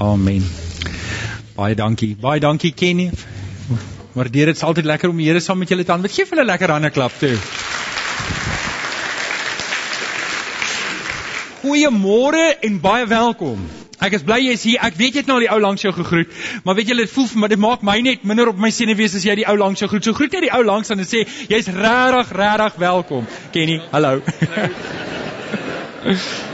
Amen. Baie dankie. Baie dankie Kenny. Waardeer dit altyd lekker om die Here saam met julle te aanbid. Geef hulle lekker hande klap toe. Goeiemôre en baie welkom. Ek is bly jy is hier. Ek weet jy het nou al die ou langs jou gegroet, maar weet jy dit voel vir my dit maak my net minder op my senuwees as jy die ou langs jou groet. So groet jy die ou langs aan en sê jy's regtig regtig welkom. Kenny, hallo.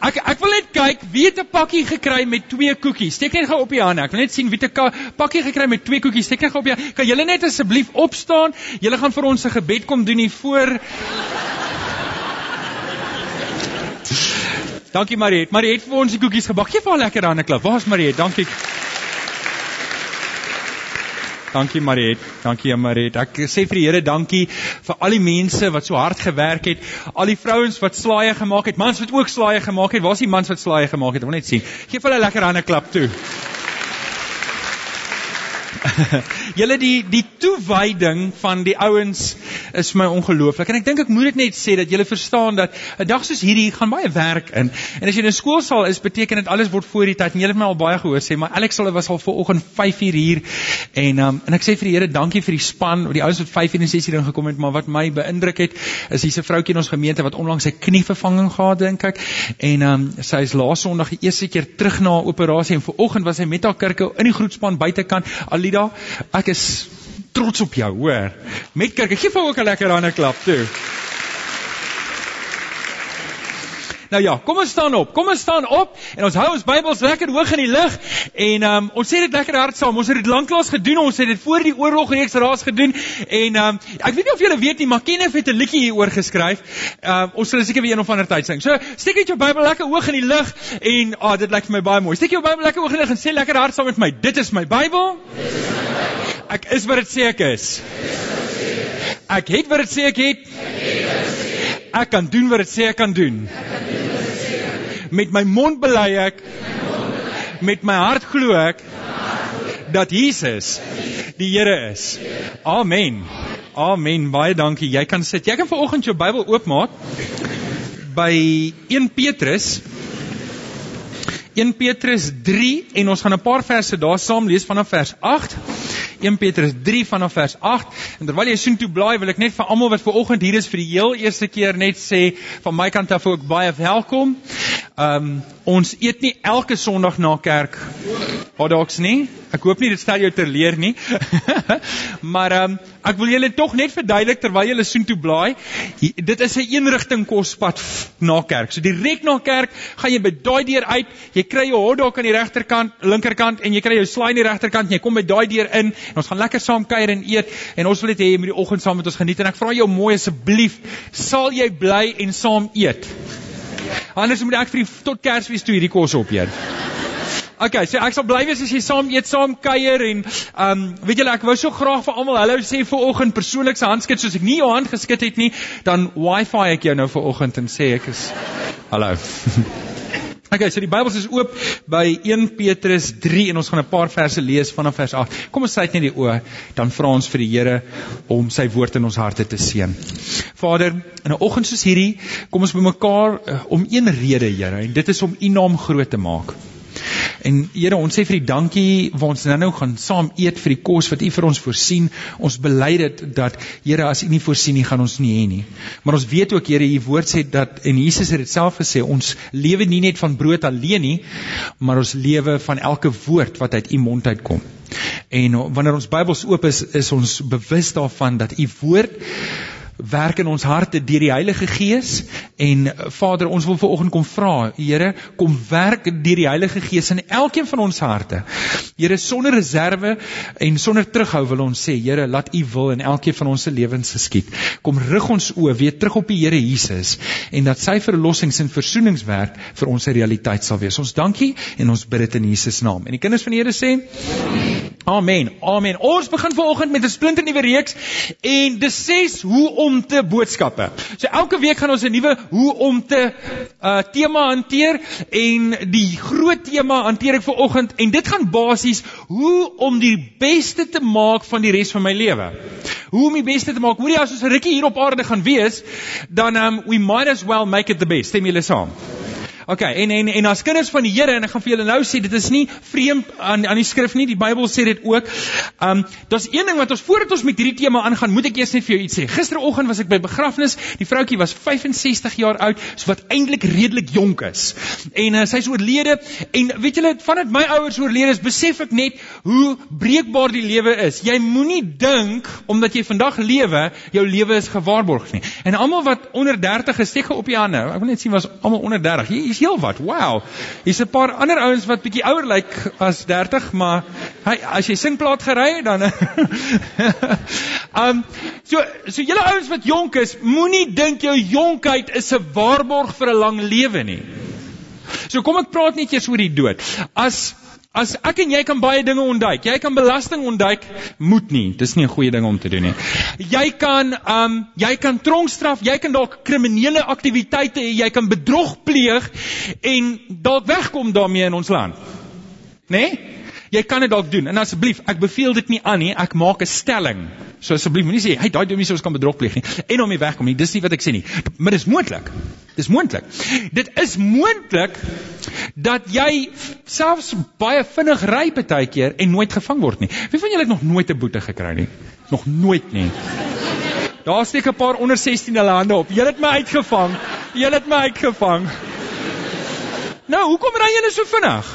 Ek ek wil net kyk wie het 'n pakkie gekry met twee koekies. Steek net gou op die hande. Ek wil net sien wie het 'n pakkie gekry met twee koekies. Steek net gou op die hande. Kan julle net asseblief opstaan? Julle gaan vir ons 'n gebed kom doen hier voor. Dankie Mariet. Mariet het vir ons die koekies gebak. Geef haar lekker hande klap. Waar's Mariet? Dankie. Dankie Mariet. Dankie Mariet. Ek sê vir die Here dankie vir al die mense wat so hard gewerk het, al die vrouens wat slaaie gemaak het, mans wat ook slaaie gemaak het. Waar's die mans wat slaaie gemaak het? Ek wil net sien. Geef hulle lekker hande klap toe. Julle die die toewyding van die ouens is my ongelooflik en ek dink ek moet dit net sê dat julle verstaan dat 'n dag soos hierdie gaan baie werk in. En as jy in 'n skoolsaal is, beteken dit alles word voor die tyd. En julle het my al baie gehoor sê, maar Alex hulle was al vanoggend 5uur hier en um, en ek sê vir die Here dankie vir die span, die ouens wat 5uur en 6uur in gekom het, maar wat my beïndruk het is hier's 'n vroutjie in ons gemeente wat onlangs sy knievervanging gehad dink ek. En um, sy is laas Sondag die eerste keer terug na 'n operasie en vanoggend was sy met haar kerke in die groetspan buitekant. Alida, ek is trots op jou, hoor. Met kerk, gee vir ook 'n lekker hande klap toe. Nou ja, kom ons staan op. Kom ons staan op en ons hou ons Bybels lekker hoog in die lug en um, ons sê dit lekker hard saam. Ons het dit lanklaas gedoen. Ons het dit voor die oorlog reeks raas gedoen en um, ek weet nie of julle weet nie, maar Kenneth het 'n liedjie hieroor geskryf. Um, ons sal seker weer een of ander tyd sing. So, steek net jou Bybel lekker hoog in die lug en ah, oh, dit lyk vir my baie mooi. Steek jou Bybel lekker hoog in die lug en sê lekker hard saam met my. Dit is my Bybel. Ek is wat dit sê ek is. Ek het wat dit sê ek het. Ek kan doen wat dit sê ek kan doen. Met my mond bely ek met my hart glo ek dat Jesus die Here is. Amen. Amen. Baie dankie. Jy kan sit. Jy kan vanoggend jou Bybel oopmaak by 1 Petrus 1 Petrus 3 en ons gaan 'n paar verse daar saam lees vanaf vers 8. 1 Petrus 3 vanaf vers 8. En terwyl jy soontoe blaai, wil ek net vir almal wat ver oggend hier is vir die heel eerste keer net sê van my kant af ook baie welkom. Ehm um, ons eet nie elke Sondag na kerk hotdogs nie. Ek hoop nie dit stel jou terleer nie. maar ehm um, ek wil julle tog net verduidelik terwyl julle soontoe blaai, dit is 'n eenrigting kospad na kerk. So direk na kerk gaan jy by daai deur uit, jy kry jou hotdog aan die regterkant, linkerkant en jy kry jou slaai aan die regterkant en jy kom by daai deur in en ons gaan lekker saam kuier en eet en ons wil net hê jy moet die oggend saam met ons geniet en ek vra jou mooi asseblief, sal jy bly en saam eet? Anders moet ek vir die tot Kersfees toe hierdie kos opeet. Okay, so ek sal bly wees as jy saam eet, saam kuier en ehm um, weet julle ek wou so graag vir almal hallo sê vir oggend persoonlik se handskud soos ek nie jou hand geskit het nie, dan wifi ek jou nou vir oggend en sê ek is hallo. Okay, so die Bybel is oop by 1 Petrus 3 en ons gaan 'n paar verse lees vanaf vers 8. Kom ons sluit net die oë, dan vra ons vir die Here om sy woord in ons harte te seën. Vader, in 'n oggend soos hierdie, kom ons bymekaar uh, om een rede, Here, en dit is om U naam groot te maak. En Here, ons sê vir U dankie waar ons nou-nou gaan saam eet vir die kos wat U vir ons voorsien. Ons bely dit dat Here, as U nie voorsien nie, gaan ons nie hê nie. Maar ons weet ook Here, U woord sê dat en Jesus het dit self gesê, ons lewe nie net van brood alleen nie, maar ons lewe van elke woord wat uit U mond uitkom. En wanneer ons Bybels oop is, is ons bewus daarvan dat U woord werk in ons harte deur die Heilige Gees. En Vader ons wil vanoggend kom vra Here kom werk deur die Heilige Gees in elkeen van ons harte. Here sonder reserve en sonder terughou wil ons sê Here laat U wil in elkeen van ons se lewens geskied. Kom rig ons oë weer terug op die Here Jesus en dat sy verlossings en versoeningswerk vir ons 'n realiteit sal wees. Ons dankie en ons bid dit in Jesus naam. En die kinders van die Here sê Amen. Amen. Ons begin vanoggend met 'n splinte nuwe reeks en dis ses hoe om om te boodskappe. So elke week gaan ons 'n nuwe hoe om te uh tema hanteer en die groot tema hanteer ek vir oggend en dit gaan basies hoe om die beste te maak van die res van my lewe. Hoe om die beste te maak. Hoorie as ons 'n rukkie hier op aarde gaan wees, dan um we might as well make it the best. Stem julle saam? Okay, en en en as kinders van die Here en ek gaan vir julle nou sê dit is nie vreemd aan aan die skrif nie. Die Bybel sê dit ook. Um daar's een ding wat ons voordat ons met hierdie tema aangaan, moet ek eers net vir jou iets sê. Gisteroggend was ek by begrafnis. Die vroutjie was 65 jaar oud, so wat eintlik redelik jonk is. En uh, sy's oorlede en weet julle, vandat my ouers oorlede is, besef ek net hoe breekbaar die lewe is. Jy moenie dink omdat jy vandag lewe, jou lewe is gewaarborg nie. En almal wat onder 30 is, steek op die hande. Ek wil net sien was almal onder 30. Hier is heel wat. Wow. Hier's 'n paar ander ouens wat bietjie ouer lyk as 30, maar hy as jy singplaat gery dan Um so so julle ouens wat jonk is, moenie dink jou jonkheid is 'n waarborg vir 'n lang lewe nie. So kom ek praat net eers oor die dood. As As ek en jy kan baie dinge ontduik. Jy kan belasting ontduik, moet nie. Dis nie 'n goeie ding om te doen nie. Jy kan um jy kan tronkstraf, jy kan dalk kriminele aktiwiteite hê, jy kan bedrog pleeg en dalk wegkom daarmee in ons land. Né? Nee? Jy kan dit dalk doen. En asseblief, ek beveel dit nie aan nie. Ek maak 'n stelling. So asseblief moenie sê, "Hey, daai dominee sou ons kan bedrog pleeg nie." En om nie wegkom nie. Dis nie wat ek sê nie. Maar dis moontlik. Dis moontlik. Dit is moontlik dat jy selfs baie vinnig ry partykeer en nooit gevang word nie. Wie van julle het nog nooit 'n boete gekry nie? Nog nooit nie. Daar steek 'n paar onder 16 hulle hande op. Julle het my uitgevang. Julle het my uitgevang. Nou, hoekom ry julle so vinnig?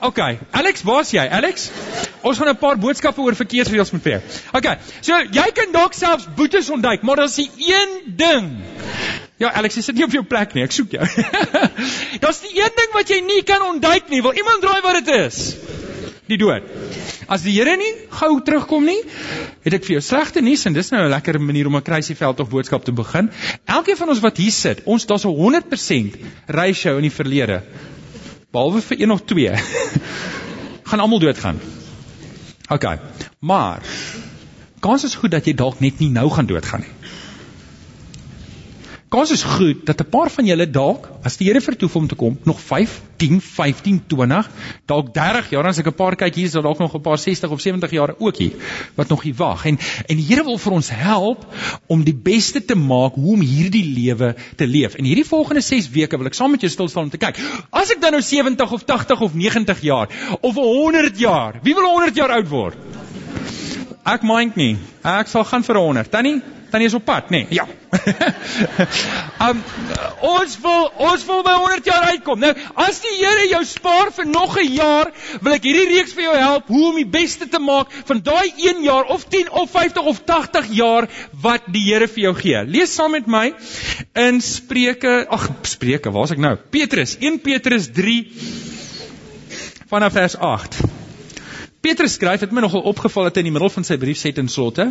OK, Alex, waar's jy? Alex? Ons gaan 'n paar boodskappe oor verkeersreëls moet hê. OK. So jy kan dalk selfs boetes ontduik, maar daar's 'n een ding. Ja, Alex, jy sit nie op jou plek nie. Ek soek jou. daar's die een ding wat jy nie kan ontduik nie. Wil iemand draai wat dit is? Die dood. As die Here nie gou terugkom nie, het ek vir jou slegte nuus en dis nou 'n lekker manier om 'n kruisieveld of boodskap te begin. Elkeen van ons wat hier sit, ons daar's 'n 100% ratio in die verlede behalwe vir een of twee gaan almal doodgaan. OK. Maar kans is goed dat jy dalk net nie nou gaan doodgaan nie. Kans is goed dat 'n paar van julle dalk as die Here vertoef om te kom nog 5, 10, 15, 20, dalk 30 jaar, as ek 'n paar kyk hier is daar dalk nog 'n paar 60 of 70 jaar ook hier wat nog hier wag. En en die Here wil vir ons help om die beste te maak hoe om hierdie lewe te leef. En hierdie volgende 6 weke wil ek saam met jou stil staan om te kyk. As ek dan nou 70 of 80 of 90 jaar of 100 jaar, wie wil 100 jaar oud word? Ek mind nie. Ek sal gaan vir 100. Tannie, Tannie is op pad, nê? Nee, ja. um ons wil ons wil by 100 jaar uitkom. Nou, as die Here jou spaar vir nog 'n jaar, wil ek hierdie reeks vir jou help hoe om die beste te maak van daai 1 jaar of 10 of 50 of 80 jaar wat die Here vir jou gee. Lees saam met my in Spreuke, ag Spreuke, waar's ek nou? Petrus, 1 Petrus 3 vanaf vers 8. Petrus skryf, het my nogal opgeval dat hy in die middel van sy brief sê ten slotte,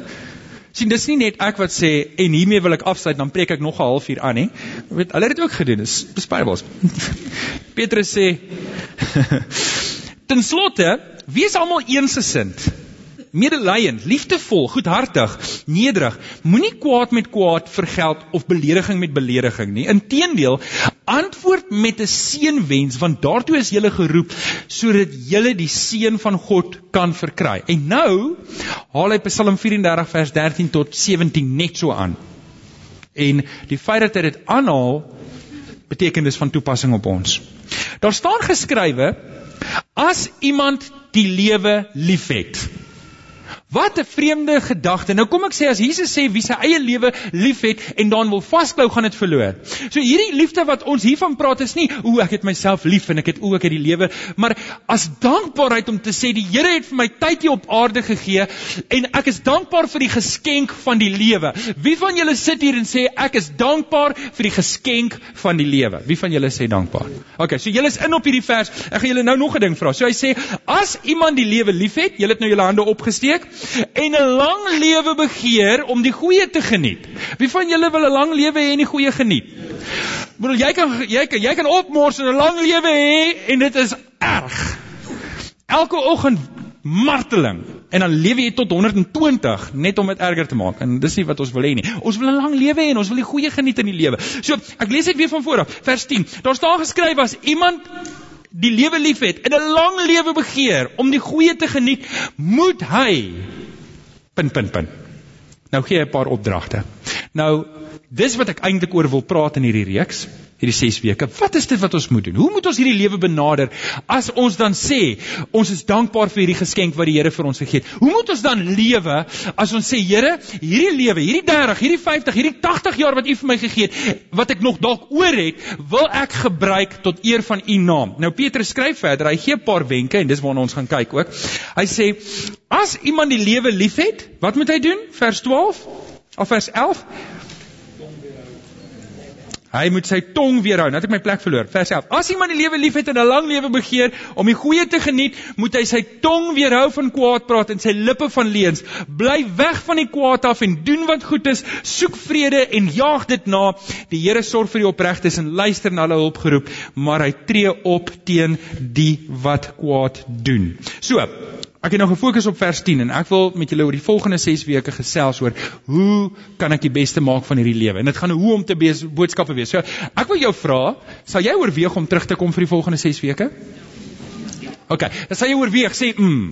sien dis nie net ek wat sê en hiermee wil ek afsluit dan preek ek nog 'n halfuur aan nie. Weet hulle het dit ook gedoen. Dis dis Bybels. Petrus sê Ten slotte, wees almal eensgesind medelyend, liefdevol, goedhartig, nederig. Moenie kwaad met kwaad vergeld of belediging met belediging nie. Inteendeel, antwoord met 'n seënwens want daartoe is jy geroep sodat jy die seën van God kan verkry. En nou haal hy Psalm 34 vers 13 tot 17 net so aan. En die feit dat hy dit aanhaal beteken dis van toepassing op ons. Daar staan geskrywe as iemand die lewe liefhet Wat 'n vreemde gedagte. Nou kom ek sê as Jesus sê wie sy eie lewe liefhet en dan wil vasklou gaan dit verloor. So hierdie liefde wat ons hiervan praat is nie o ek het myself lief en ek het o ek het die lewe, maar as dankbaarheid om te sê die Here het vir my tyd hier op aarde gegee en ek is dankbaar vir die geskenk van die lewe. Wie van julle sit hier en sê ek is dankbaar vir die geskenk van die lewe? Wie van julle sê dankbaar? OK, so julle is in op hierdie vers. Ek gaan julle nou nog 'n ding vra. So hy sê as iemand die lewe liefhet, julle het nou julle hande opgesteek en 'n lang lewe begeer om die goeie te geniet. Wie van julle wil 'n lang lewe hê en die goeie geniet? Bedoel jy kan jy kan jy kan opmors en 'n lang lewe hê en dit is erg. Elke oggend marteling en dan lewe jy tot 120 net om dit erger te maak en dis nie wat ons wil hê nie. Ons wil 'n lang lewe hê en ons wil die goeie geniet in die lewe. So, ek lees dit weer van voor af, vers 10. Daar staan geskryf as iemand die lewe liefhet en 'n lang lewe begeer om die goeie te geniet, moet hy punt punt punt. Nou gee hy 'n paar opdragte. Nou dis wat ek eintlik oor wil praat in hierdie reeks, hierdie 6 weke. Wat is dit wat ons moet doen? Hoe moet ons hierdie lewe benader as ons dan sê ons is dankbaar vir hierdie geskenk wat die Here vir ons gegee het? Hoe moet ons dan lewe as ons sê Here, hierdie lewe, hierdie 30, hierdie 50, hierdie 80 jaar wat U vir my gegee het, wat ek nog dalk oor het, wil ek gebruik tot eer van U naam. Nou Petrus skryf verder, hy gee 'n paar wenke en dis waarna ons gaan kyk ook. Hy sê as iemand die lewe liefhet, wat moet hy doen? Vers 12 of vers 11? Hy moet sy tong weerhou. Nou het ek my plek verloor. Vers 11. As iemand die lewe liefhet en 'n lang lewe begeer om die goeie te geniet, moet hy sy tong weerhou van kwaad praat en sy lippe van leuns. Bly weg van die kwaad af en doen wat goed is. Soek vrede en jaag dit na. Die Here sorg vir die opregtes en luister na hulle hulpgeroep, maar hy tree op teen die wat kwaad doen. So, Ek het nou gefokus op vers 10 en ek wil met julle oor die volgende 6 weke gesels oor hoe kan ek die beste maak van hierdie lewe. En dit gaan hoe om te bees, boodskappe wees. So, ek wil jou vra, sal jy oorweeg om terug te kom vir die volgende 6 weke? OK, dan sal jy oorweeg sê mm.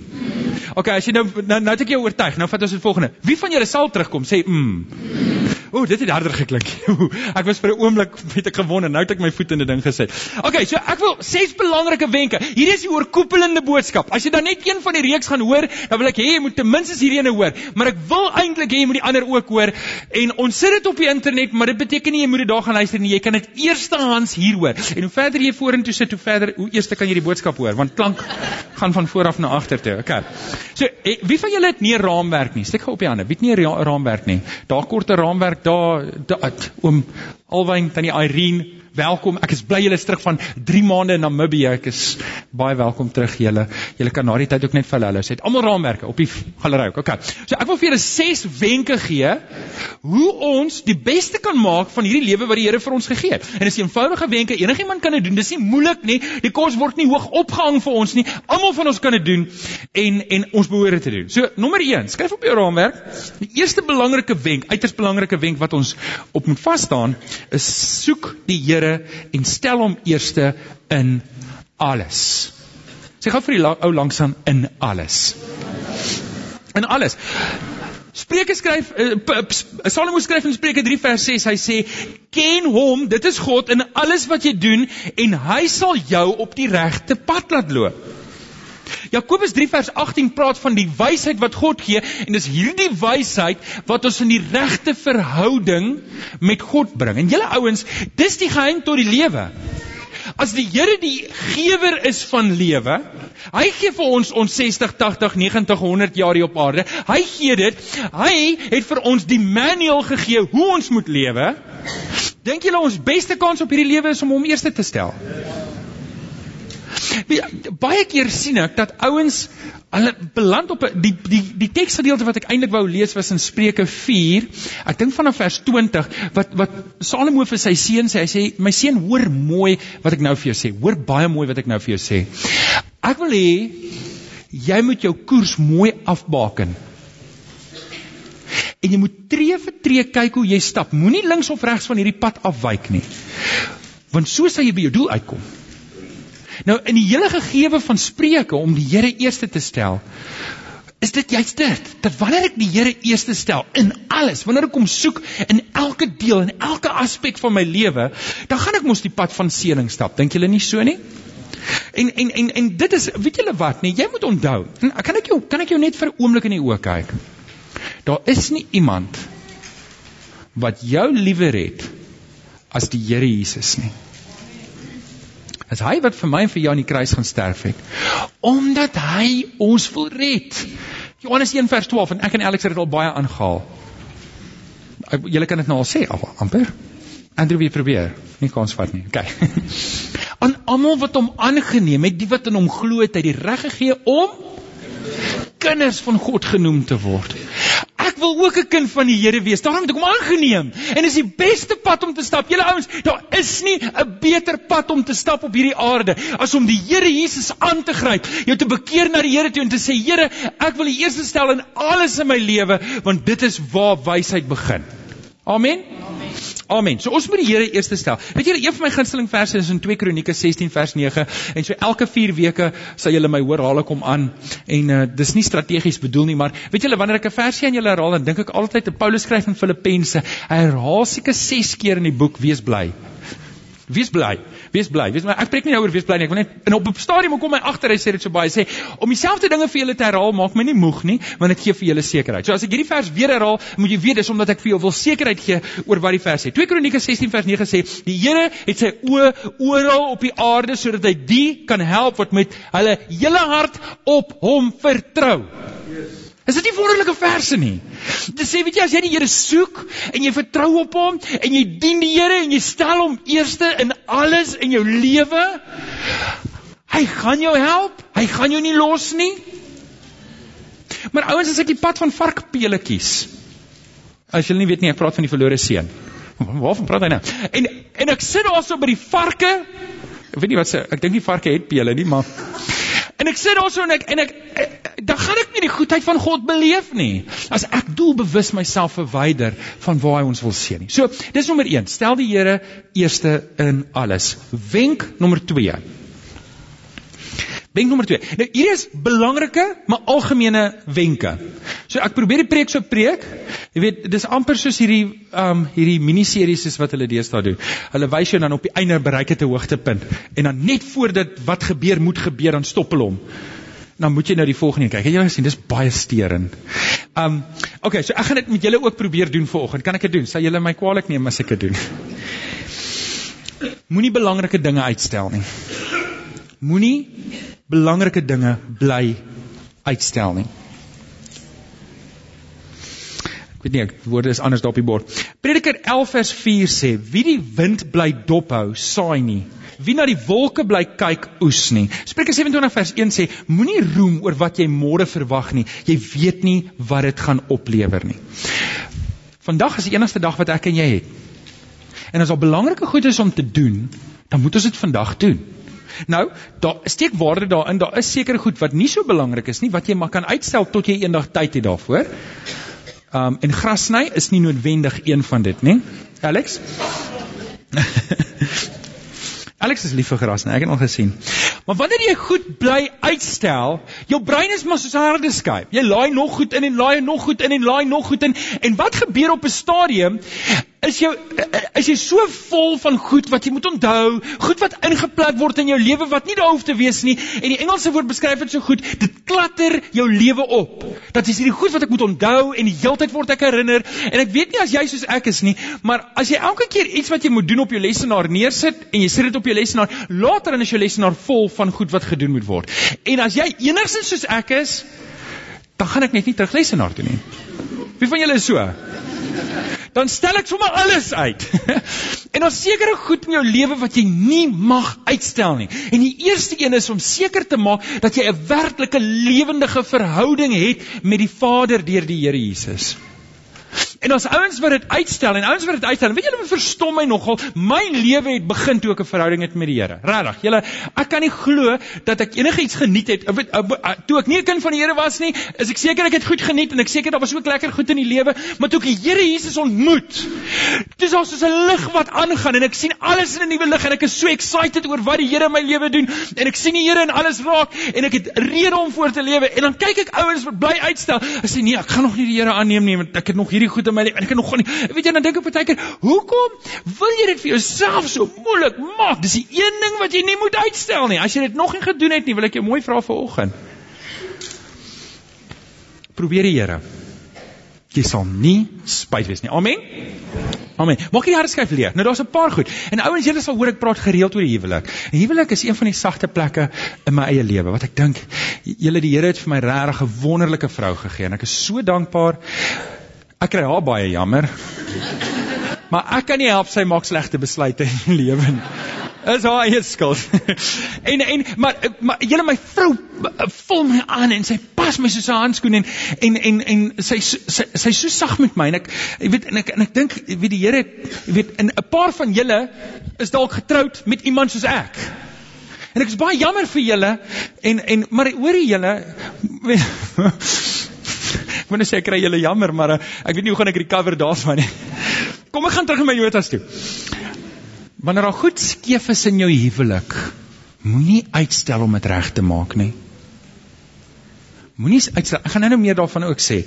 OK, as jy nou nou, nou het ek jou oortuig. Nou vat ons die volgende. Wie van julle sal terugkom sê mm. O, dit het harder geklink. ek was vir 'n oomblik het ek gewonder, nou het ek my voet in die ding gesit. Okay, so ek wil ses belangrike wenke. Hier is die oorkoepelende boodskap. As jy dan net een van die reeks gaan hoor, dan wil ek hê jy moet ten minste hierdie ene hoor, maar ek wil eintlik hê jy moet die ander ook hoor. En ons sit dit op die internet, maar dit beteken nie jy moet dit daar gaan luister nie. Jy kan dit eerstehands hier hoor. En hoe verder jy vorentoe sit, hoe verder hoe eers kan jy die boodskap hoor, want klank gaan van voor af na agter toe. Okay. So, wie van julle het nie 'n raamwerk nie? Steek gou op die hande. Wie het nie 'n raamwerk nie? Daar kort 'n raamwerk daar oom Alwyn tannie Irene welkom. Ek is bly julle is terug van 3 maande in Namibië. Ek is baie welkom terug julle. Julle kan na die tyd ook net vir hulle sê. Almal raamwerke op die galery ook. Okay. So ek wil vir julle 6 wenke gee hoe ons die beste kan maak van hierdie lewe wat die Here vir ons gegee het. En dis eenvoudige wenke. Enigiemand kan dit doen. Dis nie moeilik nie. Die kos word nie hoog opgehang vir ons nie. Almal van ons kan dit doen en en ons behoort dit te doen. So nommer 1, skryf op jou raamwerk. Die eerste belangrike wenk, uiters belangrike wenk wat ons op moet vas staan, is soek die Here Here en stel hom eerste in alles. Sê gou vir die ou langs aan in alles. In alles. Spreuke skryf uh, Salomo skryf in Spreuke 3 vers 6 hy sê ken hom dit is God in alles wat jy doen en hy sal jou op die regte pad laat loop. Jakobus 3 vers 18 praat van die wysheid wat God gee en dis hierdie wysheid wat ons in die regte verhouding met God bring. En julle ouens, dis die geheim tot die lewe. As die Here die gewer is van lewe, hy gee vir ons ons 60, 80, 90, 100 jaar hier op aarde. Hy gee dit. Hy het vir ons die manual gegee hoe ons moet lewe. Dink julle ons beste kans op hierdie lewe is om hom eerste te stel? Baie keer sien ek dat ouens hulle beland op die die die teksgedeelte wat ek eintlik wou lees was in Spreuke 4. Ek dink vanaf vers 20 wat wat Salomo vir sy seun sê, hy sê my seun hoor mooi wat ek nou vir jou sê. Hoor baie mooi wat ek nou vir jou sê. Ek wil hê jy moet jou koers mooi afbaken. En jy moet tree vir tree kyk hoe jy stap. Moenie links of regs van hierdie pad afwyk nie. Want so sal jy by jou doel uitkom. Nou in die hele gegewe van Spreuke om die Here eerste te stel, is dit juist dit dat wanneer ek die Here eerste stel in alles, wanneer ek hom soek in elke deel en elke aspek van my lewe, dan gaan ek mos die pad van seëning stap. Dink julle nie so nie? En en en en dit is weet julle wat nee jy moet onthou kan ek jou kan ek jou net vir 'n oomblik in die oë kyk daar is nie iemand wat jou liewer het as die Here Jesus nie is hy wat vir my en vir jou aan die kruis gaan sterf het. Omdat hy ons wil red. Johannes 1 vers 12 en ek en Alex het dit al baie aangehaal. Julle kan dit nou al sê al amper. Andrew wie probeer. Nie kans vat nie. OK. aan almal wat hom aangeneem het, die wat in hom glo het, hy die reg gegee om kinders van God genoem te word ek wil ook 'n kind van die Here wees. Daarom het ek hom aangeneem. En dis die beste pad om te stap. Julle ouens, daar is nie 'n beter pad om te stap op hierdie aarde as om die Here Jesus aan te gryp, jou te bekeer na die Here toe en te sê, Here, ek wil U eerste stel in alles in my lewe, want dit is waar wysheid begin. Amen. Amen. Amen. So ons moet die Here eerste stel. Weet julle, een van my gunsteling verse is in 2 Kronieke 16 vers 9 en so elke 4 weke sal julle my hoor haal ek hom aan en uh, dis nie strategies bedoel nie, maar weet julle wanneer ek 'n versie aan julle herhaal, dan dink ek altyd aan Paulus skryf in Filippense. Hy herhaal seker 6 keer in die boek wees bly. Wees bly. Wees bly. Wees bly. Ek preek nie nou oor wees bly nie. Ek wil net en op 'n stadium kom my agter hy sê dit so baie sê om dieselfde dinge vir julle te herhaal maak my nie moeg nie, want dit gee vir julle sekerheid. So as ek hierdie vers weer herhaal, moet jy weet dis omdat ek vir jou wil sekerheid gee oor wat die vers sê. 2 Kronieke 16 vers 9 sê die Here het sy oë oral op die aarde sodat hy die kan help wat met hulle hele hart op hom vertrou. Yes. Is dit nie wonderlike verse nie? Dit sê weet jy as jy die Here soek en jy vertrou op hom en jy dien die Here en jy stel hom eerste in alles in jou lewe, hy gaan jou help. Hy gaan jou nie los nie. Maar ouens, as ek die pad van varkpele kies. As julle nie weet nie, ek praat van die verlore seun. Waarvan praat hy nou? En en ek sit daarso by die varke. Ek weet nie wat se ek dink die varke het pele nie, maar En ek sit daarso en ek en ek, ek dan gaan ek nie die goedheid van God beleef nie. As ek doelbewus myself verwyder van waar hy ons wil sien nie. So, dis nommer 1. Stel die Here eerste in alles. Wenk nommer 2. Wenk nommer 2. Nou hier is belangrike maar algemene wenke. So ek probeer die preek so preek. Jy weet, dis amper soos hierdie um hierdie miniseries is wat hulle deesdae doen. Hulle wys jou dan op die einde bereik het 'n hoogtepunt en dan net voor dit wat gebeur moet gebeur dan stop hulle hom. Dan moet jy nou die volgende kyk. Het jy gesien dis baie steurend. Um okay, so ek gaan dit met julle ook probeer doen vanoggend. Kan ek dit doen? Sal julle my kwaadlik neem as ek dit doen? Moenie belangrike dinge uitstel nie. Moenie belangrike dinge bly uitstel nie. Ek weet nie, ek woorde is anders daar op die bord. Prediker 11 vers 4 sê: Wie die wind bly dophou, saai nie. Wie na die wolke bly kyk, oes nie. Spreuke 27 vers 1 sê: Moenie roem oor wat jy môre verwag nie. Jy weet nie wat dit gaan oplewer nie. Vandag is die enigste dag wat ek en jy het. En as daar belangrike goed is om te doen, dan moet ons dit vandag doen. Nou, daar steek waarde daarin. Daar is sekere goed wat nie so belangrik is nie wat jy maar kan uitstel tot jy eendag tyd het daarvoor. Um en grasny is nie noodwendig een van dit, nê? Alex? Alex is lief vir gras, nee, ek het al gesien. Maar wanneer jy goed bly uitstel, jou brein is maar soos 'n harde skyf. Jy laai nog goed in en laai nog goed in en laai nog goed in. En wat gebeur op 'n stadium is jou is jy so vol van goed wat jy moet onthou, goed wat ingeplant word in jou lewe wat nie daar hoef te wees nie. En die Engelse woord beskryf dit so goed, dit klatter jou lewe op. Dat is hierdie goed wat ek moet onthou en die heeltyd word ek herinner. En ek weet nie as jy soos ek is nie, maar as jy elke keer iets wat jy moet doen op jou lesenaar neersit en jy sit dit op jou lesenaar, later dan is jou lesenaar vol van goed wat gedoen moet word. En as jy enigsins soos ek is, dan gaan ek net nie terug lesenaar toe nie. Wie van julle is so? Dan stel ek sommer alles uit. en daar's sekere goed in jou lewe wat jy nie mag uitstel nie. En die eerste een is om seker te maak dat jy 'n werklike lewendige verhouding het met die Vader deur die Here Jesus. En ons ouens wat dit uitstel en ouens wat dit uitstel, weet julle wat verstom my nogal? My lewe het begin toe ek 'n verhouding het met die Here. Regtig. Julle, ek kan nie glo dat ek enigiets geniet het. Weet, toe ek nie 'n kind van die Here was nie, is ek seker ek het goed geniet en ek seker daar was ook lekker goed in die lewe, maar toe ek die Here Jesus ontmoet, dis al soos 'n lig wat aangaan en ek sien alles in 'n nuwe lig en ek is so excited oor wat die Here in my lewe doen en ek sien die Here in alles raak en ek het rede om voor te lewe en dan kyk ek ouens wat bly uitstel. Ek sê nee, ek gaan nog nie die Here aanneem nie want ek het nog hierdie goed in my lewe en ek kan nog nie weet jy dan dink ek partykeer hoekom wil jy dit vir jouself so moeilik maak dis die een ding wat jy nie moet uitstel nie as jy dit nog nie gedoen het nie wil ek jou mooi vra vanoggend probeer die Here jy sal nie spyt wees nie amen Amen. Maak jy die harde skyf leeg. Nou daar's 'n paar goed. En ouens, julle sal hoor ek praat gereeld oor die huwelik. En huwelik is een van die sagte plekke in my eie lewe wat ek dink julle die Here het vir my regtig 'n wonderlike vrou gegee en ek is so dankbaar. Ek kry haar baie jammer. Maar ek kan nie help sy maak slegte besluite in die lewe nie. Is haar eie skuld. en en maar maar julle my vrou vul my aan en sy pas my soos 'n handskoen en en en en sy sy sy so sag met my en ek jy weet en ek en ek dink wie die Here weet in 'n paar van julle is dalk getroud met iemand soos ek. En ek is baie jammer vir julle en en maar hoorie julle Ek wil net sê ek kry julle jammer, maar uh, ek weet nie hoe gaan ek recover daarvan nie. kom ek gaan terug in my notas toe. Wanneer daar goed skeef is in jou huwelik, moenie uitstel om dit reg te maak nie. Moenie uitstel. Ek gaan nou nou meer daarvan ook sê.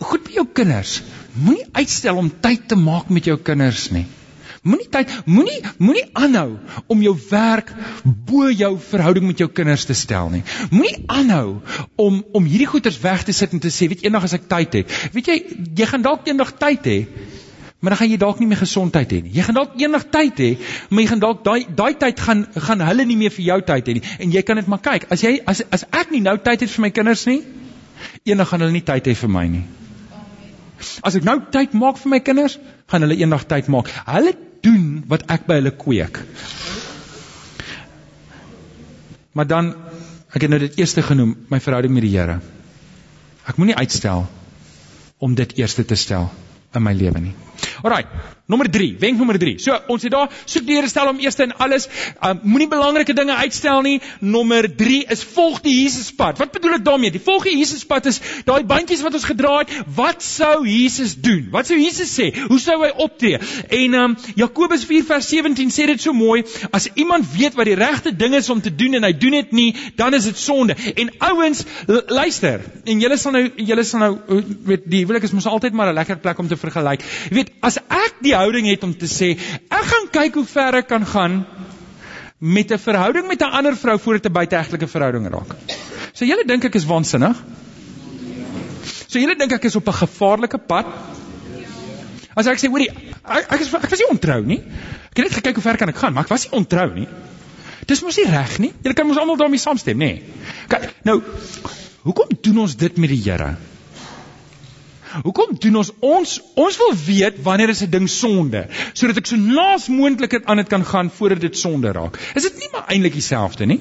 Goed by jou kinders. Moenie uitstel om tyd te maak met jou kinders nie. Moenie tyd, moenie moenie aanhou om jou werk bo jou verhouding met jou kinders te stel nie. Moenie aanhou om om hierdie goeders weg te sit en te sê, weet eendag as ek tyd het. Weet jy, jy gaan dalk eendag tyd hê, maar dan gaan jy dalk nie meer gesondheid hê nie. Jy gaan dalk eendag tyd hê, maar jy gaan dalk daai daai tyd gaan gaan hulle nie meer vir jou tyd hê nie. En jy kan dit maar kyk. As jy as as ek nie nou tyd het vir my kinders nie, eendag gaan hulle nie tyd hê vir my nie. As ek nou tyd maak vir my kinders, gaan hulle eendag tyd maak. Hulle doen wat ek by hulle kweek. Maar dan ek het nou dit eerste genoem, my verhouding met die Here. Ek moenie uitstel om dit eerste te stel in my lewe nie. Alraai, nommer 3, wenk nommer 3. So, ons het daar soek die Here stel om eerste in alles, um, moenie belangrike dinge uitstel nie. Nommer 3 is volg die Jesuspad. Wat bedoel ek daarmee? Die volg die Jesuspad is daai bandjies wat ons gedra het. Wat sou Jesus doen? Wat sou Jesus sê? Hoe sou hy optree? En um, Jakobus 4 vers 17 sê dit so mooi, as iemand weet wat die regte ding is om te doen en hy doen dit nie, dan is dit sonde. En ouens, luister, en julle sal nou julle sal nou weet die huwelik is mos altyd maar 'n lekker plek om te vergelyk. Jy weet, as ek die houding het om te sê, ek gaan kyk hoe ver ek kan gaan met 'n verhouding met 'n ander vrou voor dit 'n buiteegtelike verhouding raak. So julle dink ek is waansinnig? So julle dink ek is op 'n gevaarlike pad? As ek sê, hoorie, ek, ek is ek was nie ontrou nie. Ek het net gekyk hoe ver kan ek gaan, maar ek was nie ontrou nie. Dis mos nie reg nie. Julle kan mos almal daarmee saamstem, nê? Kyk, nou, hoekom doen ons dit met die Here? Hoekom doen ons ons ons wil weet wanneer is 'n ding sonde sodat ek so naas moontlik aan dit kan gaan voordat dit sonde raak. Is dit nie maar eintlik dieselfde nie?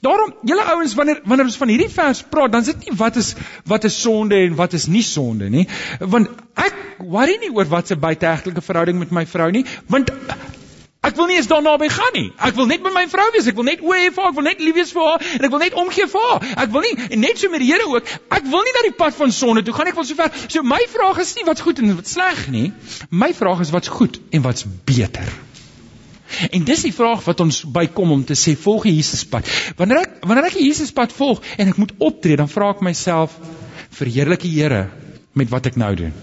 Daarom, julle ouens, wanneer wanneer ons van hierdie vers praat, dan is dit nie wat is wat is sonde en wat is nie sonde nie, want ek worry nie oor wat se buiteegtelike verhouding met my vrou nie, want Ek wil nie eens daarna by gaan nie. Ek wil net by my vrou wees. Ek wil net oë hê vir haar, ek wil net lief wees vir haar en ek wil net omgee vir haar. Ek wil nie en net so met die Here ook. Ek wil nie na die pad van sonde toe gaan. Ek wil sover. So my vraag is nie wat's goed en wat sleg nie. My vraag is wat's goed en wat's beter. En dis die vraag wat ons bykom om te sê volg die Jesus pad. Wanneer ek wanneer ek die Jesus pad volg en ek moet optree, dan vra ek myself verheerlik die Here met wat ek nou doen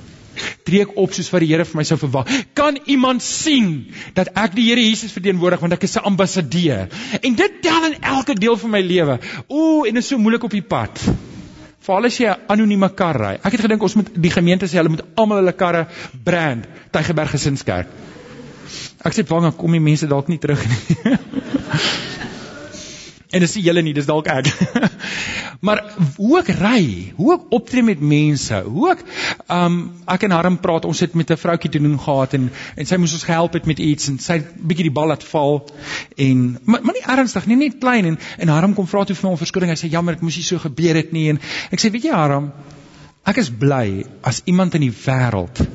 tree ek op soos wat die Here vir my sou verwag. Kan iemand sien dat ek die Here Jesus verteenwoordig want ek is 'n ambassadeur? En dit tel in elke deel van my lewe. Ooh, en dit is so moeilik op die pad. Veral as jy 'n anonieme kar ry. Ek het gedink ons moet die gemeente sê hulle moet almal hulle karre brand Tygerberg Gesinskerk. Ek sê bang kom die mense dalk nie terug nie. En dis nie julle nie, dis dalk ek. maar hoe ek ry, hoe ek optree met mense, hoe ek um ek en Harm praat, ons het met 'n vroutjie te doen gehad en en sy moes ons gehelp het met iets en sy bietjie die bal laat val en maar, maar nie ernstig nie, net klein en en Harm kom vra toe vir my om verskoning. Hy sê jammer, ek moes nie so gebeur het nie en ek sê weet jy Harm, ek is bly as iemand in die wêreld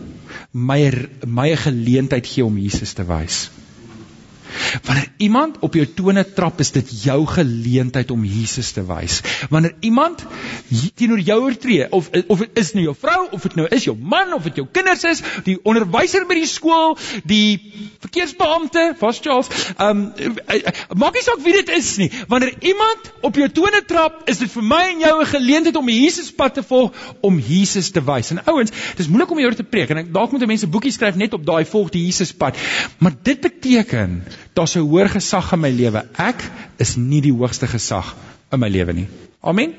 my my 'n geleentheid gee om Jesus te wys. Wanneer iemand op jou tone trap, is dit jou geleentheid om Jesus te wys. Wanneer iemand teenoor jou oortree, of of dit is nou jou vrou, of dit nou is jou man, of dit jou kinders is, die onderwyser by die skool, die verkeersbeampte, vas Charles, ehm um, maak nie saak wie dit is nie. Wanneer iemand op jou tone trap, is dit vir my en jou 'n geleentheid om die Jesuspad te volg, om Jesus te wys. En ouens, dis moeilik om hieroor te preek en dalk moet mense boekies skryf net op daai volg die Jesuspad. Maar dit beteken daar's 'n hoër gesag in my lewe. Ek is nie die hoogste gesag in my lewe nie. Amen.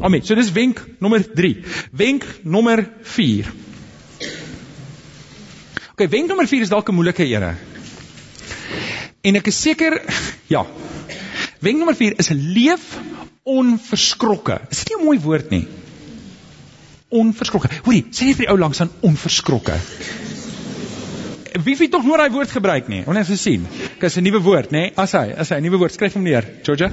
Amen. So dis wenk nommer 3. Wenk nommer 4. OK, wenk nommer 4 is dalk 'n moeilike ene. En ek is seker ja. Wenk nommer 4 is leef onverskrokke. Is dit nie 'n mooi woord nie? Onverskrokke. Hoorie, sê net vir die ou langs aan onverskrokke wie wie tog nooit daai woord gebruik nie. Ons het gesien. Dis 'n nuwe woord, nê? As hy, as hy 'n nuwe woord skryf hom neer, Georgia.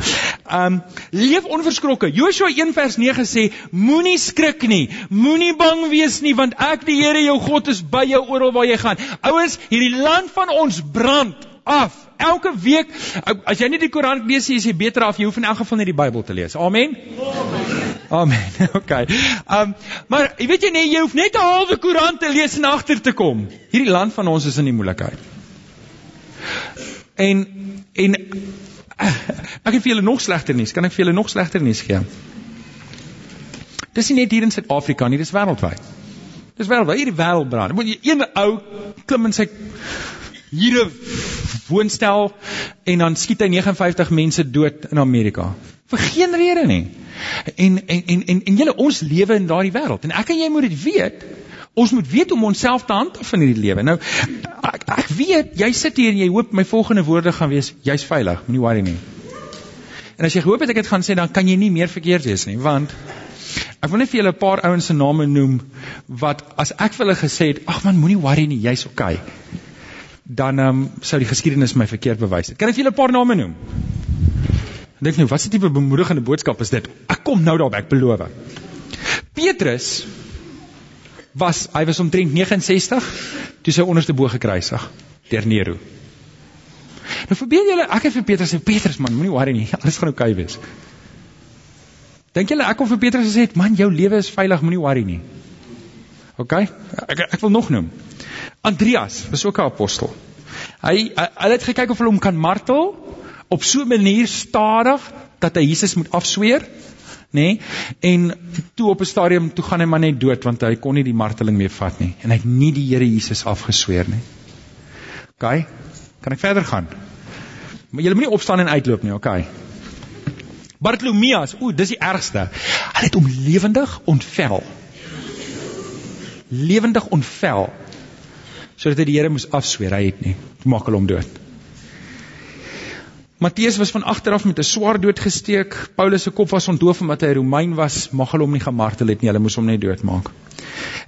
Um leef onverskrokke. Joshua 1 vers 9 sê: Moenie skrik nie. Moenie bang wees nie, want ek die Here jou God is by jou oral waar jy gaan. Ouens, hierdie land van ons brand af. Elke week as jy nie die Koran lees nie, is jy beter af. Jy hoef in elk geval net die Bybel te lees. Amen. Amen. Amen. Okay. Um maar jy weet jy nee, jy hoef net 'n halwe koerant te lees en agter te kom. Hierdie land van ons is in die moeilikheid. En en ek het vir julle nog slegter nuus. Kan ek vir julle nog slegter nuus gee? Dis nie net hier in Suid-Afrika nie, dis wêreldwyd. Dis wêreldwyd, hierdie wêreld brand. Moet jy een ou klim in sy hier 'n woonstel en dan skiet hy 59 mense dood in Amerika. Vir geen rede nie. En en en en, en julle ons lewe in daardie wêreld en ek en jy moet dit weet. Ons moet weet om onsself te handhaaf in hierdie lewe. Nou ek, ek weet jy sit hier en jy hoop my volgende woorde gaan wees jy's veilig, moenie worry nie. En as jy gehoop het ek het gaan sê dan kan jy nie meer verkeerd wees nie, want ek wil net vir julle 'n paar ouens se name noem wat as ek vir hulle gesê het, ag man, moenie worry nie, jy's okay dan um, sou die geskiedenis my verkeerd bewys het. Kan ek vir julle 'n paar name noem? Dink nou, wat 'n tipe bemoedigende boodskap is dit? Ek kom nou daarby, ek beloof. Petrus was hy was omtrent 69 toe sy onderste bo gekruisig deur Nero. Nou verbeel julle, ek het vir Petrus sê Petrus man, moenie worry nie, alles gaan oukei okay wees. Dink julle ek kom vir Petrus gesê het, man, jou lewe is veilig, moenie worry nie. OK? Ek ek wil nog noem. Andreas was ook 'n apostel. Hy hy het gekyk of hulle hom kan martel op so 'n manier stadig dat hy Jesus moet afsweer, nê? Nee? En toe op 'n stadium toe gaan hy maar net dood want hy kon nie die marteling meer vat nie en hy het nie die Here Jesus afgesweer nie. OK? Kan ek verder gaan? Maar jy moet nie opstaan en uitloop nie, OK? Bartolomeus, o, dis die ergste. Hy het hom lewendig ontvel lewendig ontvel sodat hy die Here moes afsweer hy het nie toe maak hulle hom dood Matteus was van agter af met 'n swaar dood gesteek. Paulus se kop was ontdoof omdat hy Romein was. Mag hulle hom nie gemartel het nie. Hulle moes hom net doodmaak.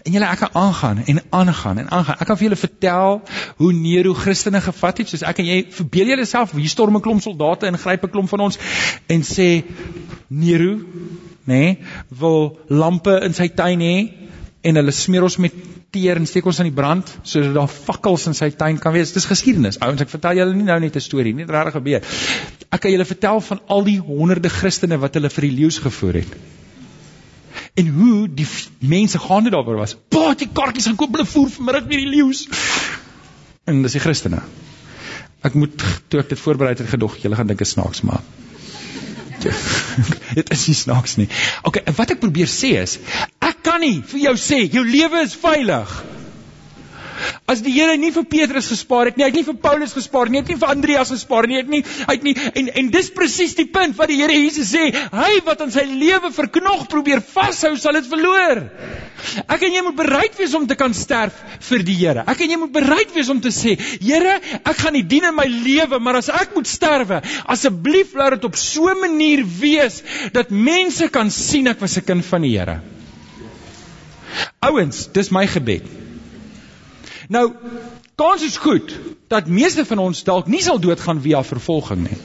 En julle ek kan aangaan en aangaan en aangaan. Ek kan vir julle vertel hoe Nero Christene gevat het, soos ek en jy verbeel julleself, hier storm 'n klomp soldate en gryp 'n klomp van ons en sê Nero, nê, nee, wil lampe in sy tuin hê en hulle smeer ons met teer en steek ons aan die brand sodat daar fakkels in sy tuin kan wees. Dis geskiedenis. Ouens, ek vertel julle nie nou net 'n storie nie, dit het regtig gebeur. Ek kan julle vertel van al die honderde Christene wat hulle vir die leeu's gevoer het. En hoe die mense gaande daaroor was. Paat die karkies gaan koop hulle voer vanmiddag vir die leeu's. En dis die Christene. Ek moet toe ek dit voorberei het gedog, julle gaan dink dit snaaks maar. dit is nie snaaks nie. Okay, wat ek probeer sê is, ek kan nie vir jou sê jou lewe is veilig. As die Here nie vir Petrus gespaar het nie, hy het nie vir Paulus gespaar nie, hy het nie vir Andreas gespaar nie, hy het nie hy het nie en en dis presies die punt wat die Here Jesus sê, hy wat aan sy lewe verknog probeer vashou, sal dit verloor. Ek en jy moet bereid wees om te kan sterf vir die Here. Ek en jy moet bereid wees om te sê, Here, ek gaan nie dien in my lewe, maar as ek moet sterwe, asseblief laat dit op so 'n manier wees dat mense kan sien ek was 'n kind van die Here. Ouens, dis my gebed. Nou, kans is goed dat meeste van ons dalk nie sal doodgaan via vervolging nie.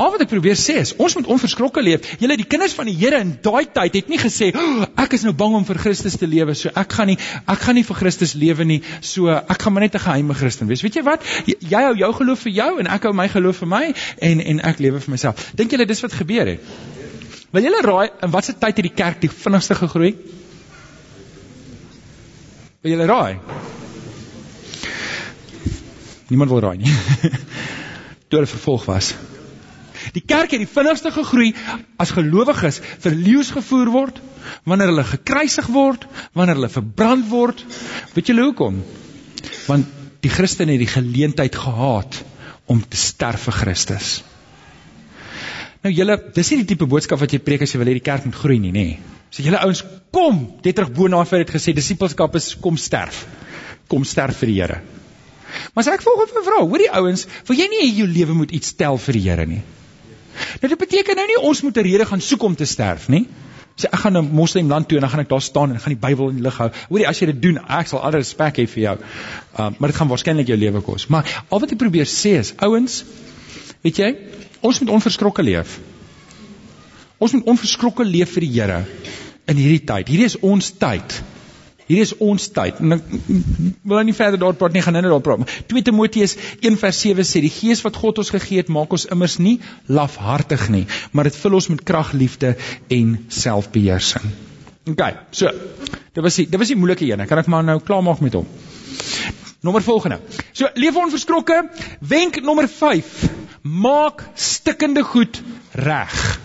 Al wat ek probeer sê is, ons moet onverskrokke leef. Julle die kinders van die Here in daai tyd het nie gesê, oh, "Ek is nou bang om vir Christus te lewe, so ek gaan nie ek gaan nie vir Christus lewe nie, so ek gaan maar net 'n geheime Christen wees." Weet jy wat? Jy, jy hou jou geloof vir jou en ek hou my geloof vir my en en ek lewe vir myself. Dink julle dis wat gebeur het? Wil julle raai in watter tyd het die kerk die vinnigste gegroei? Wil julle raai? Niemand wil raai nie. Toe hulle vervolg was. Die kerk het die vinnigste gegroei as gelowiges vir leeu's gevoer word, wanneer hulle gekruisig word, wanneer hulle verbrand word. Weet julle hoekom? Want die Christen het die geleentheid gehad om te sterf vir Christus. Nou julle, dis nie die tipe boodskap wat jy preek as jy wil hê die kerk moet groei nie, nê? So julle ouens, kom, dit terug bo na vir het gesê disippelskap is kom sterf. Kom sterf vir die Here. Maar as ek volgens my vra, hoor die ouens, wil jy nie hê jou lewe moet iets tel vir die Here nie? Nou dit beteken nou nie ons moet 'n rede gaan soek om te sterf nie. Sê ek gaan 'n moslim land toe en dan gaan ek daar staan en gaan die Bybel in die lig hou. Hoorie, as jy dit doen, ek sal alle respek hê vir jou. Um, maar dit gaan waarskynlik jou lewe kos. Maar al wat ek probeer sê is, ouens, weet jy, ons moet onverskrokke leef. Ons moet onverskrokke leef vir die Here in hierdie tyd. Hierdie is ons tyd. Hierdie is ons tyd. En ek wil nou nie verder daar praat nie, gaan nou daar praat. 2 Timoteus 1:7 sê die Gees wat God ons gegee het, maak ons immers nie lafhartig nie, maar dit vul ons met krag, liefde en selfbeheersing. OK. So, dit was die dit was die moeilike een. Kan ek maar nou klaarmaak met hom. Nommer volgende. So, leef onverskrokke. Wenk nommer 5. Maak stikkende goed reg.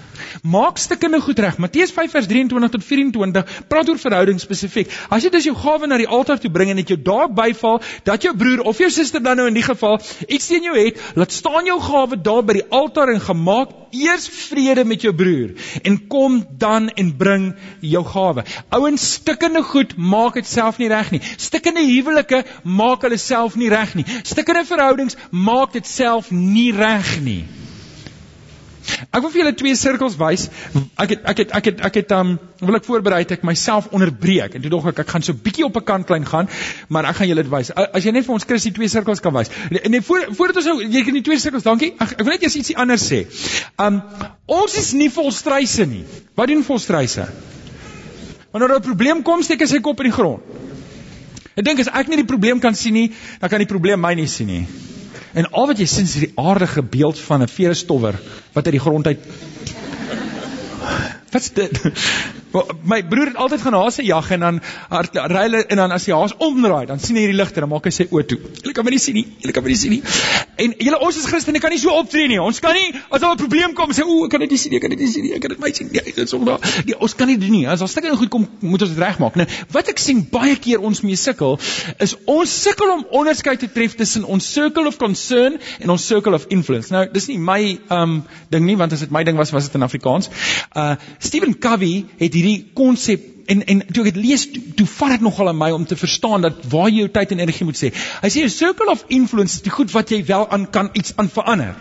Maak stukkende goed reg. Matteus 5 vers 23 tot 24 praat oor verhouding spesifiek. As jy dus jou gawe na die altaar toe bring en dit jou daar byval dat jou broer of jou suster dan nou in die geval iets teen jou het, laat staan jou gawe daar by die altaar en gemaak eers vrede met jou broer en kom dan en bring jou gawe. Ouens, stukkende goed maak dit self nie reg nie. Stukkende huwelike maak hulle self nie reg nie. Stukkende verhoudings maak dit self nie reg nie. Ek wil vir julle twee sirkels wys. Ek het ek het ek het ek het um wil ek voorberei het ek myself onderbreek en toe dog ek ek gaan so bietjie op 'n kant klein gaan, maar ek gaan julle dit wys. As jy net vir ons Christie twee sirkels kan wys. En net voor voordat ons nou jy kan die twee sirkels, dankie. Ek, ek wil net eers ietsie anders sê. Um ons is nie vol struise nie. Wat doen vol struise? Wanneer 'n probleem kom, steek hy sy kop in die grond. Ek dink as ek nie die probleem kan sien nie, dan kan die probleem my nie sien nie. En al wat jy sien is die aardige beeld van 'n veerstowwer wat uit die grond uit Wat's dit? My broer het altyd gaan haase jag en dan ry hulle en dan as die haas omdraai, dan sien hy hierdie ligte dan maak hy sy oë toe. Jy kan my nie sien nie. Jy kan my nie sien nie. En julle ons is Christene kan nie so optree nie. Ons kan nie as daar 'n probleem kom sê o, ek kan dit nie sien nie. Ek kan dit nie sien nie. Ek kan dit my sien. Nee, dit is onder. Nee, ons kan nie doen nie. As daar stukke goed kom, moet ons dit regmaak. Nee, wat ek sien baie keer ons mee sukkel is ons sukkel om onderskeid te tref tussen ons circle of concern en ons circle of influence. Nou, dis nie my um ding nie, want as dit my ding was, was dit in Afrikaans. Uh Stephen Covey het hierdie konsep en en toe ek dit lees, toe, toe vat dit nogal aan my om te verstaan dat waar jy jou tyd en energie moet sê. Hy sê 'n circle of influence is die goed wat jy wel aan kan iets aan verander.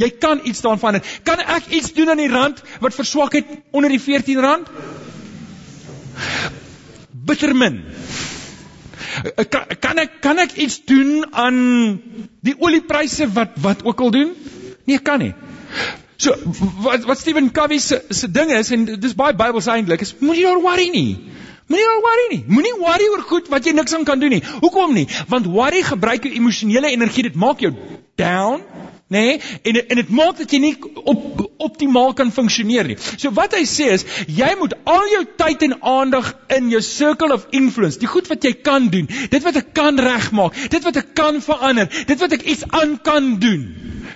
Jy kan iets daaraan verander. Kan ek iets doen aan die rand wat verswak het onder die 14 rand? Bittermin. Kan kan ek kan ek iets doen aan die oliepryse wat wat ook al doen? Nee, kan nie. So wat wat Stephen Covey se se ding is en dis baie Bybels eintlik is moenie oor worry nie. Moenie oor worry nie. Moenie worry oor goed wat jy niks aan kan doen nie. Hoekom nie? Want worry gebruik jou emosionele energie. Dit maak jou down, nê? Nee? En en dit maak dat jy nie op optimaal kan funksioneer nie. So wat hy sê is, jy moet al jou tyd en aandag in jou circle of influence, die goed wat jy kan doen, dit wat ek kan regmaak, dit wat ek kan verander, dit wat ek iets aan kan doen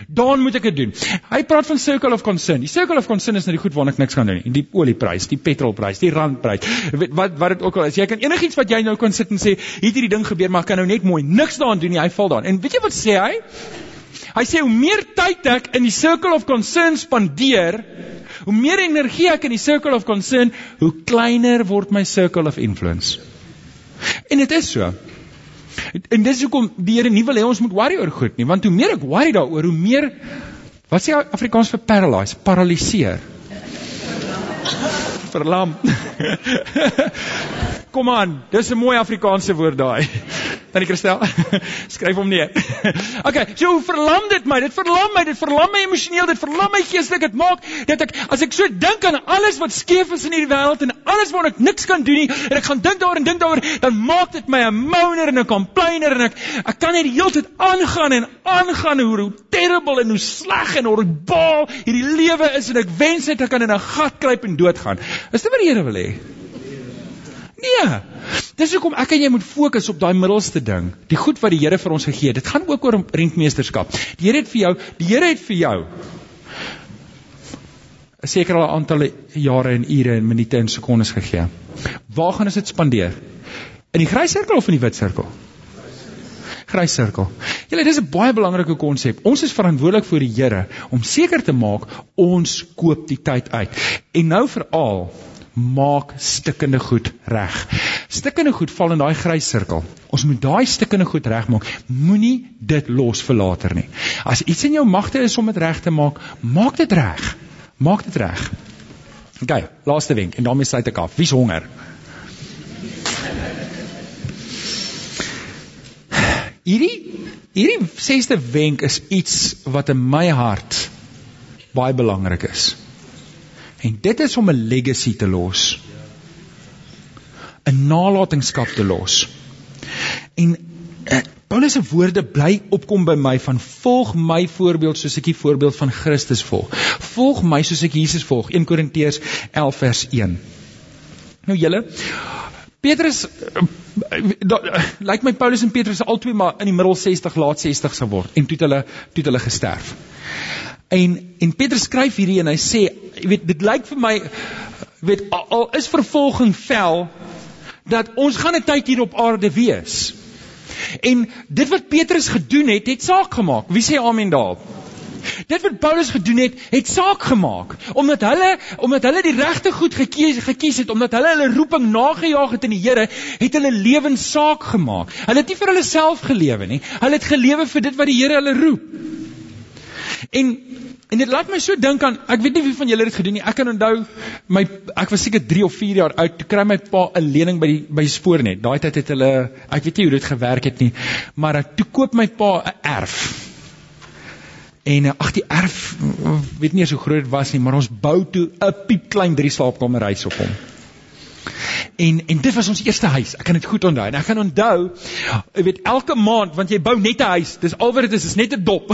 dan moet ek dit doen. Hy praat van circle of concern. Die circle of concern is net nou die goed waarna ek niks kan doen nie. Die olieprys, die petrolprys, die randprys. Wat wat dit ook al is. Jy kan enigiets wat jy nou kan sit en sê, hier hierdie ding gebeur, maar ek kan nou net mooi niks daaraan doen nie. Hy val daarin. En weet jy wat sê hy? Hy sê hoe meer tyd ek in die circle of concern spandeer, hoe meer energie ek in die circle of concern, hoe kleiner word my circle of influence. En dit is so. En dis hoekom die Here nie wil hê ons moet worry oor goed nie, want hoe meer ek worry daaroor, hoe meer wat sê Afrikaans vir paralyse, paraliseer. Verlam. Kom aan, dis 'n mooi Afrikaanse woord daai. Tannie Christel, skryf hom neer. Okay, so verlam dit my, dit verlam my, dit verlam my emosioneel, dit verlam my geestelik, dit maak dat ek as ek so dink aan alles wat skeef is in hierdie wêreld en alles waar ek niks kan doen nie en ek gaan dink daaroor en dink daaroor, dan maak dit my 'n moaner en 'n complainer en ek ek kan net die hele tyd aangaan en aangaan hoe hoe terrible en hoe sleg en hoe baal hierdie lewe is en ek wens net ek kan in 'n gat kruip en doodgaan. Is dit wat die Here wil hê? Nee. Dis hoekom ek en jy moet fokus op daai middelste ding, die goed wat die Here vir ons gegee het. Dit gaan ook oor rentmeesterskap. Die Here het vir jou, die Here het vir jou 'n sekere aantal jare en ure en minute en sekondes gegee. Waar gaan ons dit spandeer? In die grys sirkel of in die wit sirkel? Grys sirkel. Julle, dis 'n baie belangrike konsep. Ons is verantwoordelik voor die Here om seker te maak ons koop die tyd uit. En nou veral maak stikkende goed reg. Stikkende goed val in daai grys sirkel. Ons moet daai stikkende goed regmaak. Moenie dit los vir later nie. As iets in jou magte is om dit reg te maak, maak dit reg. Maak dit reg. OK, laaste wenk en daarmee sluit ek af. Wie's honger? Hierdie hierdie sesde wenk is iets wat in my hart baie belangrik is. En dit is om 'n legacy te los. 'n nalatenskap te los. En uh, Paulus se woorde bly opkom by my van volg my voorbeeld soos ek die voorbeeld van Christus volg. Volg my soos ek Jesus volg. 1 Korintiërs 11 vers 1. Nou julle, Petrus lyk my Paulus en Petrus albei maar in die middel 60 laat 60 se word en toe het hulle toe het hulle gesterf. En en Petrus skryf hierdie en hy sê, jy weet dit lyk vir my weet al, al is vervolging vel dat ons gaan 'n tyd hier op aarde wees. En dit wat Petrus gedoen het, het saak gemaak. Wie sê amen daarop? Dit wat Paulus gedoen het, het saak gemaak omdat hulle omdat hulle die regte goed gekies gekies het omdat hulle hulle roeping nagejaag het in die Here, het hulle lewens saak gemaak. Hulle het nie vir hulle self gelewe nie. Hulle het gelewe vir dit wat die Here hulle roep. En en dit laat my so dink aan ek weet nie wie van julle dit gedoen nie. Ek kan onthou my ek was seker 3 of 4 jaar oud, toe kry my pa 'n lening by die by Spoornet. Daai tyd het hulle ek weet nie hoe dit gewerk het nie, maar toe koop my pa 'n erf En eh, ag die erf weet nie eens hoe groot dit was nie, maar ons bou toe 'n piep klein drie slaapkamer huis op hom. En en dit was ons eerste huis. Ek kan dit goed onthou. En ek kan onthou, jy weet elke maand want jy bou net 'n huis. Dis al wat dit is, is net 'n dop.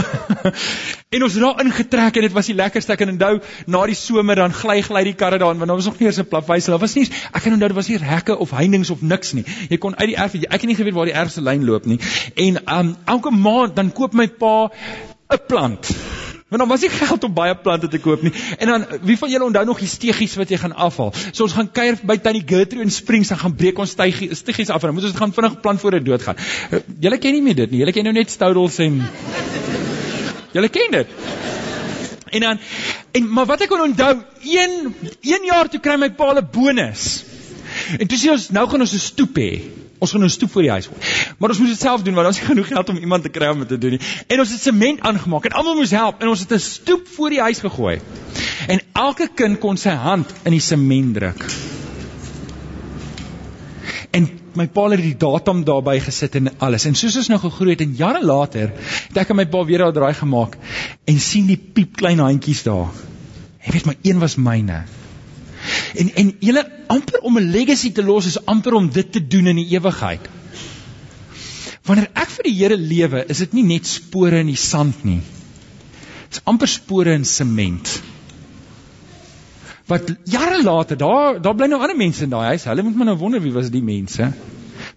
en ons het daar ingetrek en dit was die lekkerste. Ek kan onthou na die somer dan gly gly die karre daarin want was nog nie eens 'n plafhuis. Daar was nie ek kan onthou daar was nie hekke of heininge of niks nie. Jy kon uit die erf, ek het nie geweet waar die erf se lyn loop nie. En um elke maand dan koop my pa 'n plant. Want dan was nie geld om baie plante te koop nie. En dan wie van julle onthou nog die steegies wat jy gaan afhaal? So ons gaan kuier by Tannie Gertrude in Springs en gaan breek ons steegies af en dan moet ons dit gaan vinnig plant voor dit doodgaan. Eh, julle ken nie meer dit nie. Julle ken nou net stoudels en Julle ken dit. En dan en maar wat ek kon onthou, een een jaar toe kry my pa 'n bonus. En toe sê ons nou gaan ons 'n stoep hê. Ons gaan nou stoep voor die huis gooi. Maar ons moet dit self doen want ons het genoeg geld om iemand te kry om dit te doen nie. En ons het sement aangemaak en almal moes help en ons het 'n stoep voor die huis gegooi. En elke kind kon sy hand in die sement druk. En my pa het die datum daarby gesit en alles. En soos ons nou gegroei het en jare later, het ek en my pa weer daar draai gemaak en sien die piep klein handjies daar. Jy weet my een was myne. En en julle amper om 'n legacy te los is amper om dit te doen in die ewigheid. Wanneer ek vir die Here lewe, is dit nie net spore in die sand nie. Dit is amper spore in sement. Wat jare later, daar daar bly nou ander mense in daai huis. Hulle moet maar nou wonder wie was die mense.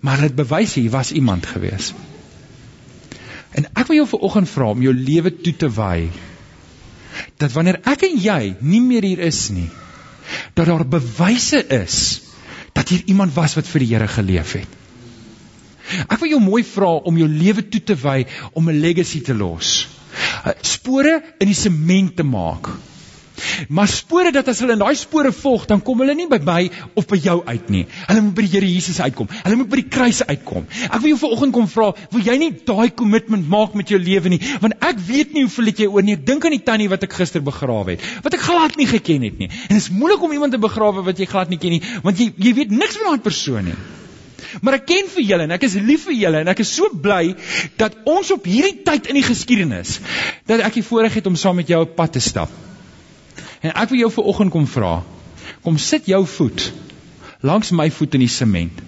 Maar dit bewys hier was iemand gewees. En ek wil jou vanoggend vra om jou lewe toe te wy dat wanneer ek en jy nie meer hier is nie, dat daar bewyse is dat hier iemand was wat vir die Here geleef het. Ek wil jou mooi vra om jou lewe toe te wy om 'n legacy te los. Spore in die sement te maak. Maar spore dat as hulle in daai spore volg, dan kom hulle nie by my of by jou uit nie. Hulle moet by die Here Jesus uitkom. Hulle moet by die kruis uitkom. Ek wil jou vanoggend kom vra, wil jy nie daai kommitment maak met jou lewe nie? Want ek weet nie hoeveel het jy oor nie. Ek dink aan die tannie wat ek gister begrawe het, wat ek glad nie geken het nie. En dit is moeilik om iemand te begrawe wat jy glad nie ken nie, want jy jy weet niks van daai persoon nie. Maar ek ken vir julle en ek is lief vir julle en ek is so bly dat ons op hierdie tyd in die geskiedenis dat ek die voorreg het om saam met jou op pad te stap. En ek wil jou vir oggend kom vra. Kom sit jou voet langs my voet in die sement.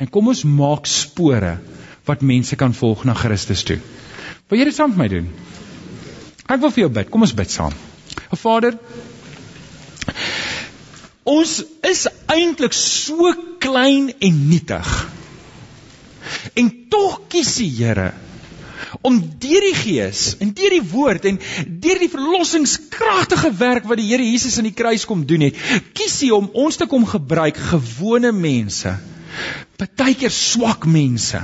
En kom ons maak spore wat mense kan volg na Christus toe. Wil jy dit saam met my doen? Ek wil vir jou bid. Kom ons bid saam. O Vader, ons is eintlik so klein en nietig. En tog kies die Here om deur die gees en deur die woord en deur die verlossingskragtige werk wat die Here Jesus aan die kruis kom doen het, kies hy om ons te kom gebruik gewone mense. Partykeer swak mense.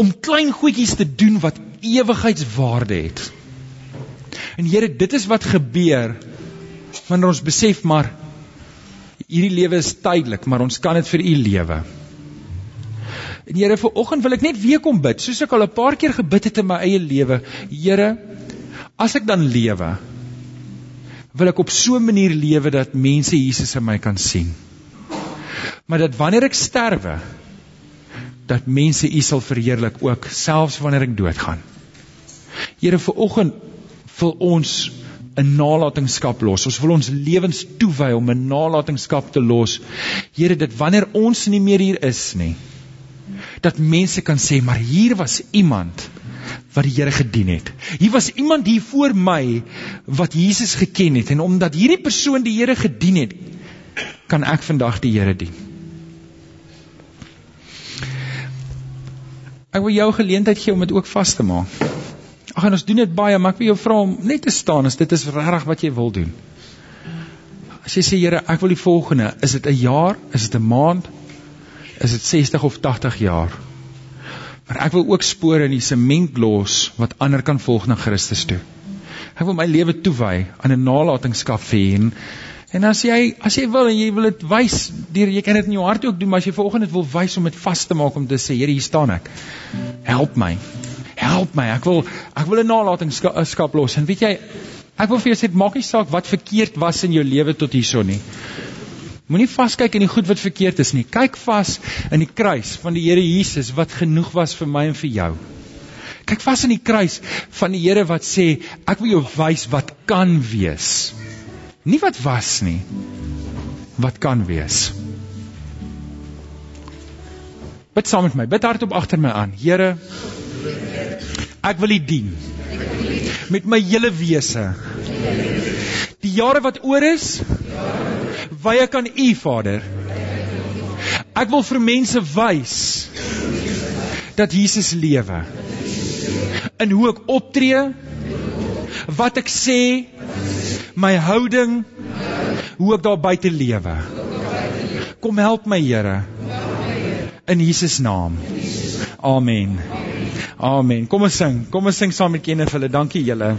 Om klein goedjies te doen wat ewigheidswaarde het. En Here, dit is wat gebeur wanneer ons besef maar hierdie lewe is tydelik, maar ons kan dit vir U lewe. En Here, vir oggend wil ek net weer kom bid, soos ek al 'n paar keer gebid het in my eie lewe. Here, as ek dan lewe, wil ek op so 'n manier lewe dat mense Jesus in my kan sien. Maar dat wanneer ek sterwe, dat mense U sal verheerlik ook selfs wanneer ek doodgaan. Here, vir oggend wil ons 'n nalatenskap los. Ons wil ons lewens toewy om 'n nalatenskap te los. Here, dit wanneer ons nie meer hier is nie, dat mense kan sê, maar hier was iemand wat die Here gedien het. Hier was iemand hier voor my wat Jesus geken het en omdat hierdie persoon die Here gedien het, kan ek vandag die Here dien. Ek wil jou geleentheid gee om dit ook vas te maak. Ag en ons doen dit baie, maar ek wil jou vra om net te staan as dit is regtig wat jy wil doen. As jy sê Here, ek wil die volgende, is dit 'n jaar, is dit 'n maand, is dit 60 of 80 jaar? Maar ek wil ook spore in die sement los wat ander kan volg na Christus toe. Ek wil my lewe toewy aan 'n nalatenskap hê en En as jy as jy wil en jy wil dit wys deur jy kan dit in jou hart ook doen, maar as jy vanoggend dit wil wys om dit vas te maak om te sê, Here, hier staan ek. Help my. Help my. Ek wil ek wil 'n nalatenskap los. En weet jy, ek wil vir jou sê, maak nie saak wat verkeerd was in jou lewe tot hierson nie. Moenie vaskyk in die goed wat verkeerd is nie. Kyk vas in die kruis van die Here Jesus wat genoeg was vir my en vir jou. Kyk vas in die kruis van die Here wat sê ek wil jou wys wat kan wees. Nie wat was nie. Wat kan wees. Bid saam met my. Bid hardop agter my aan. Here, ek wil U dien. Met my hele wese. Die jare wat oor is, wy ek aan U, Vader. Ek wil vir mense wys dat Jesus lewe. In hoe ek optree, wat ek sê, my houding, hoe ek daar buite lewe. Kom help my, Here. In Jesus naam. Amen. Amen. Kom ons sing. Kom ons sing saam met Kenneth. Hulle dankie julle.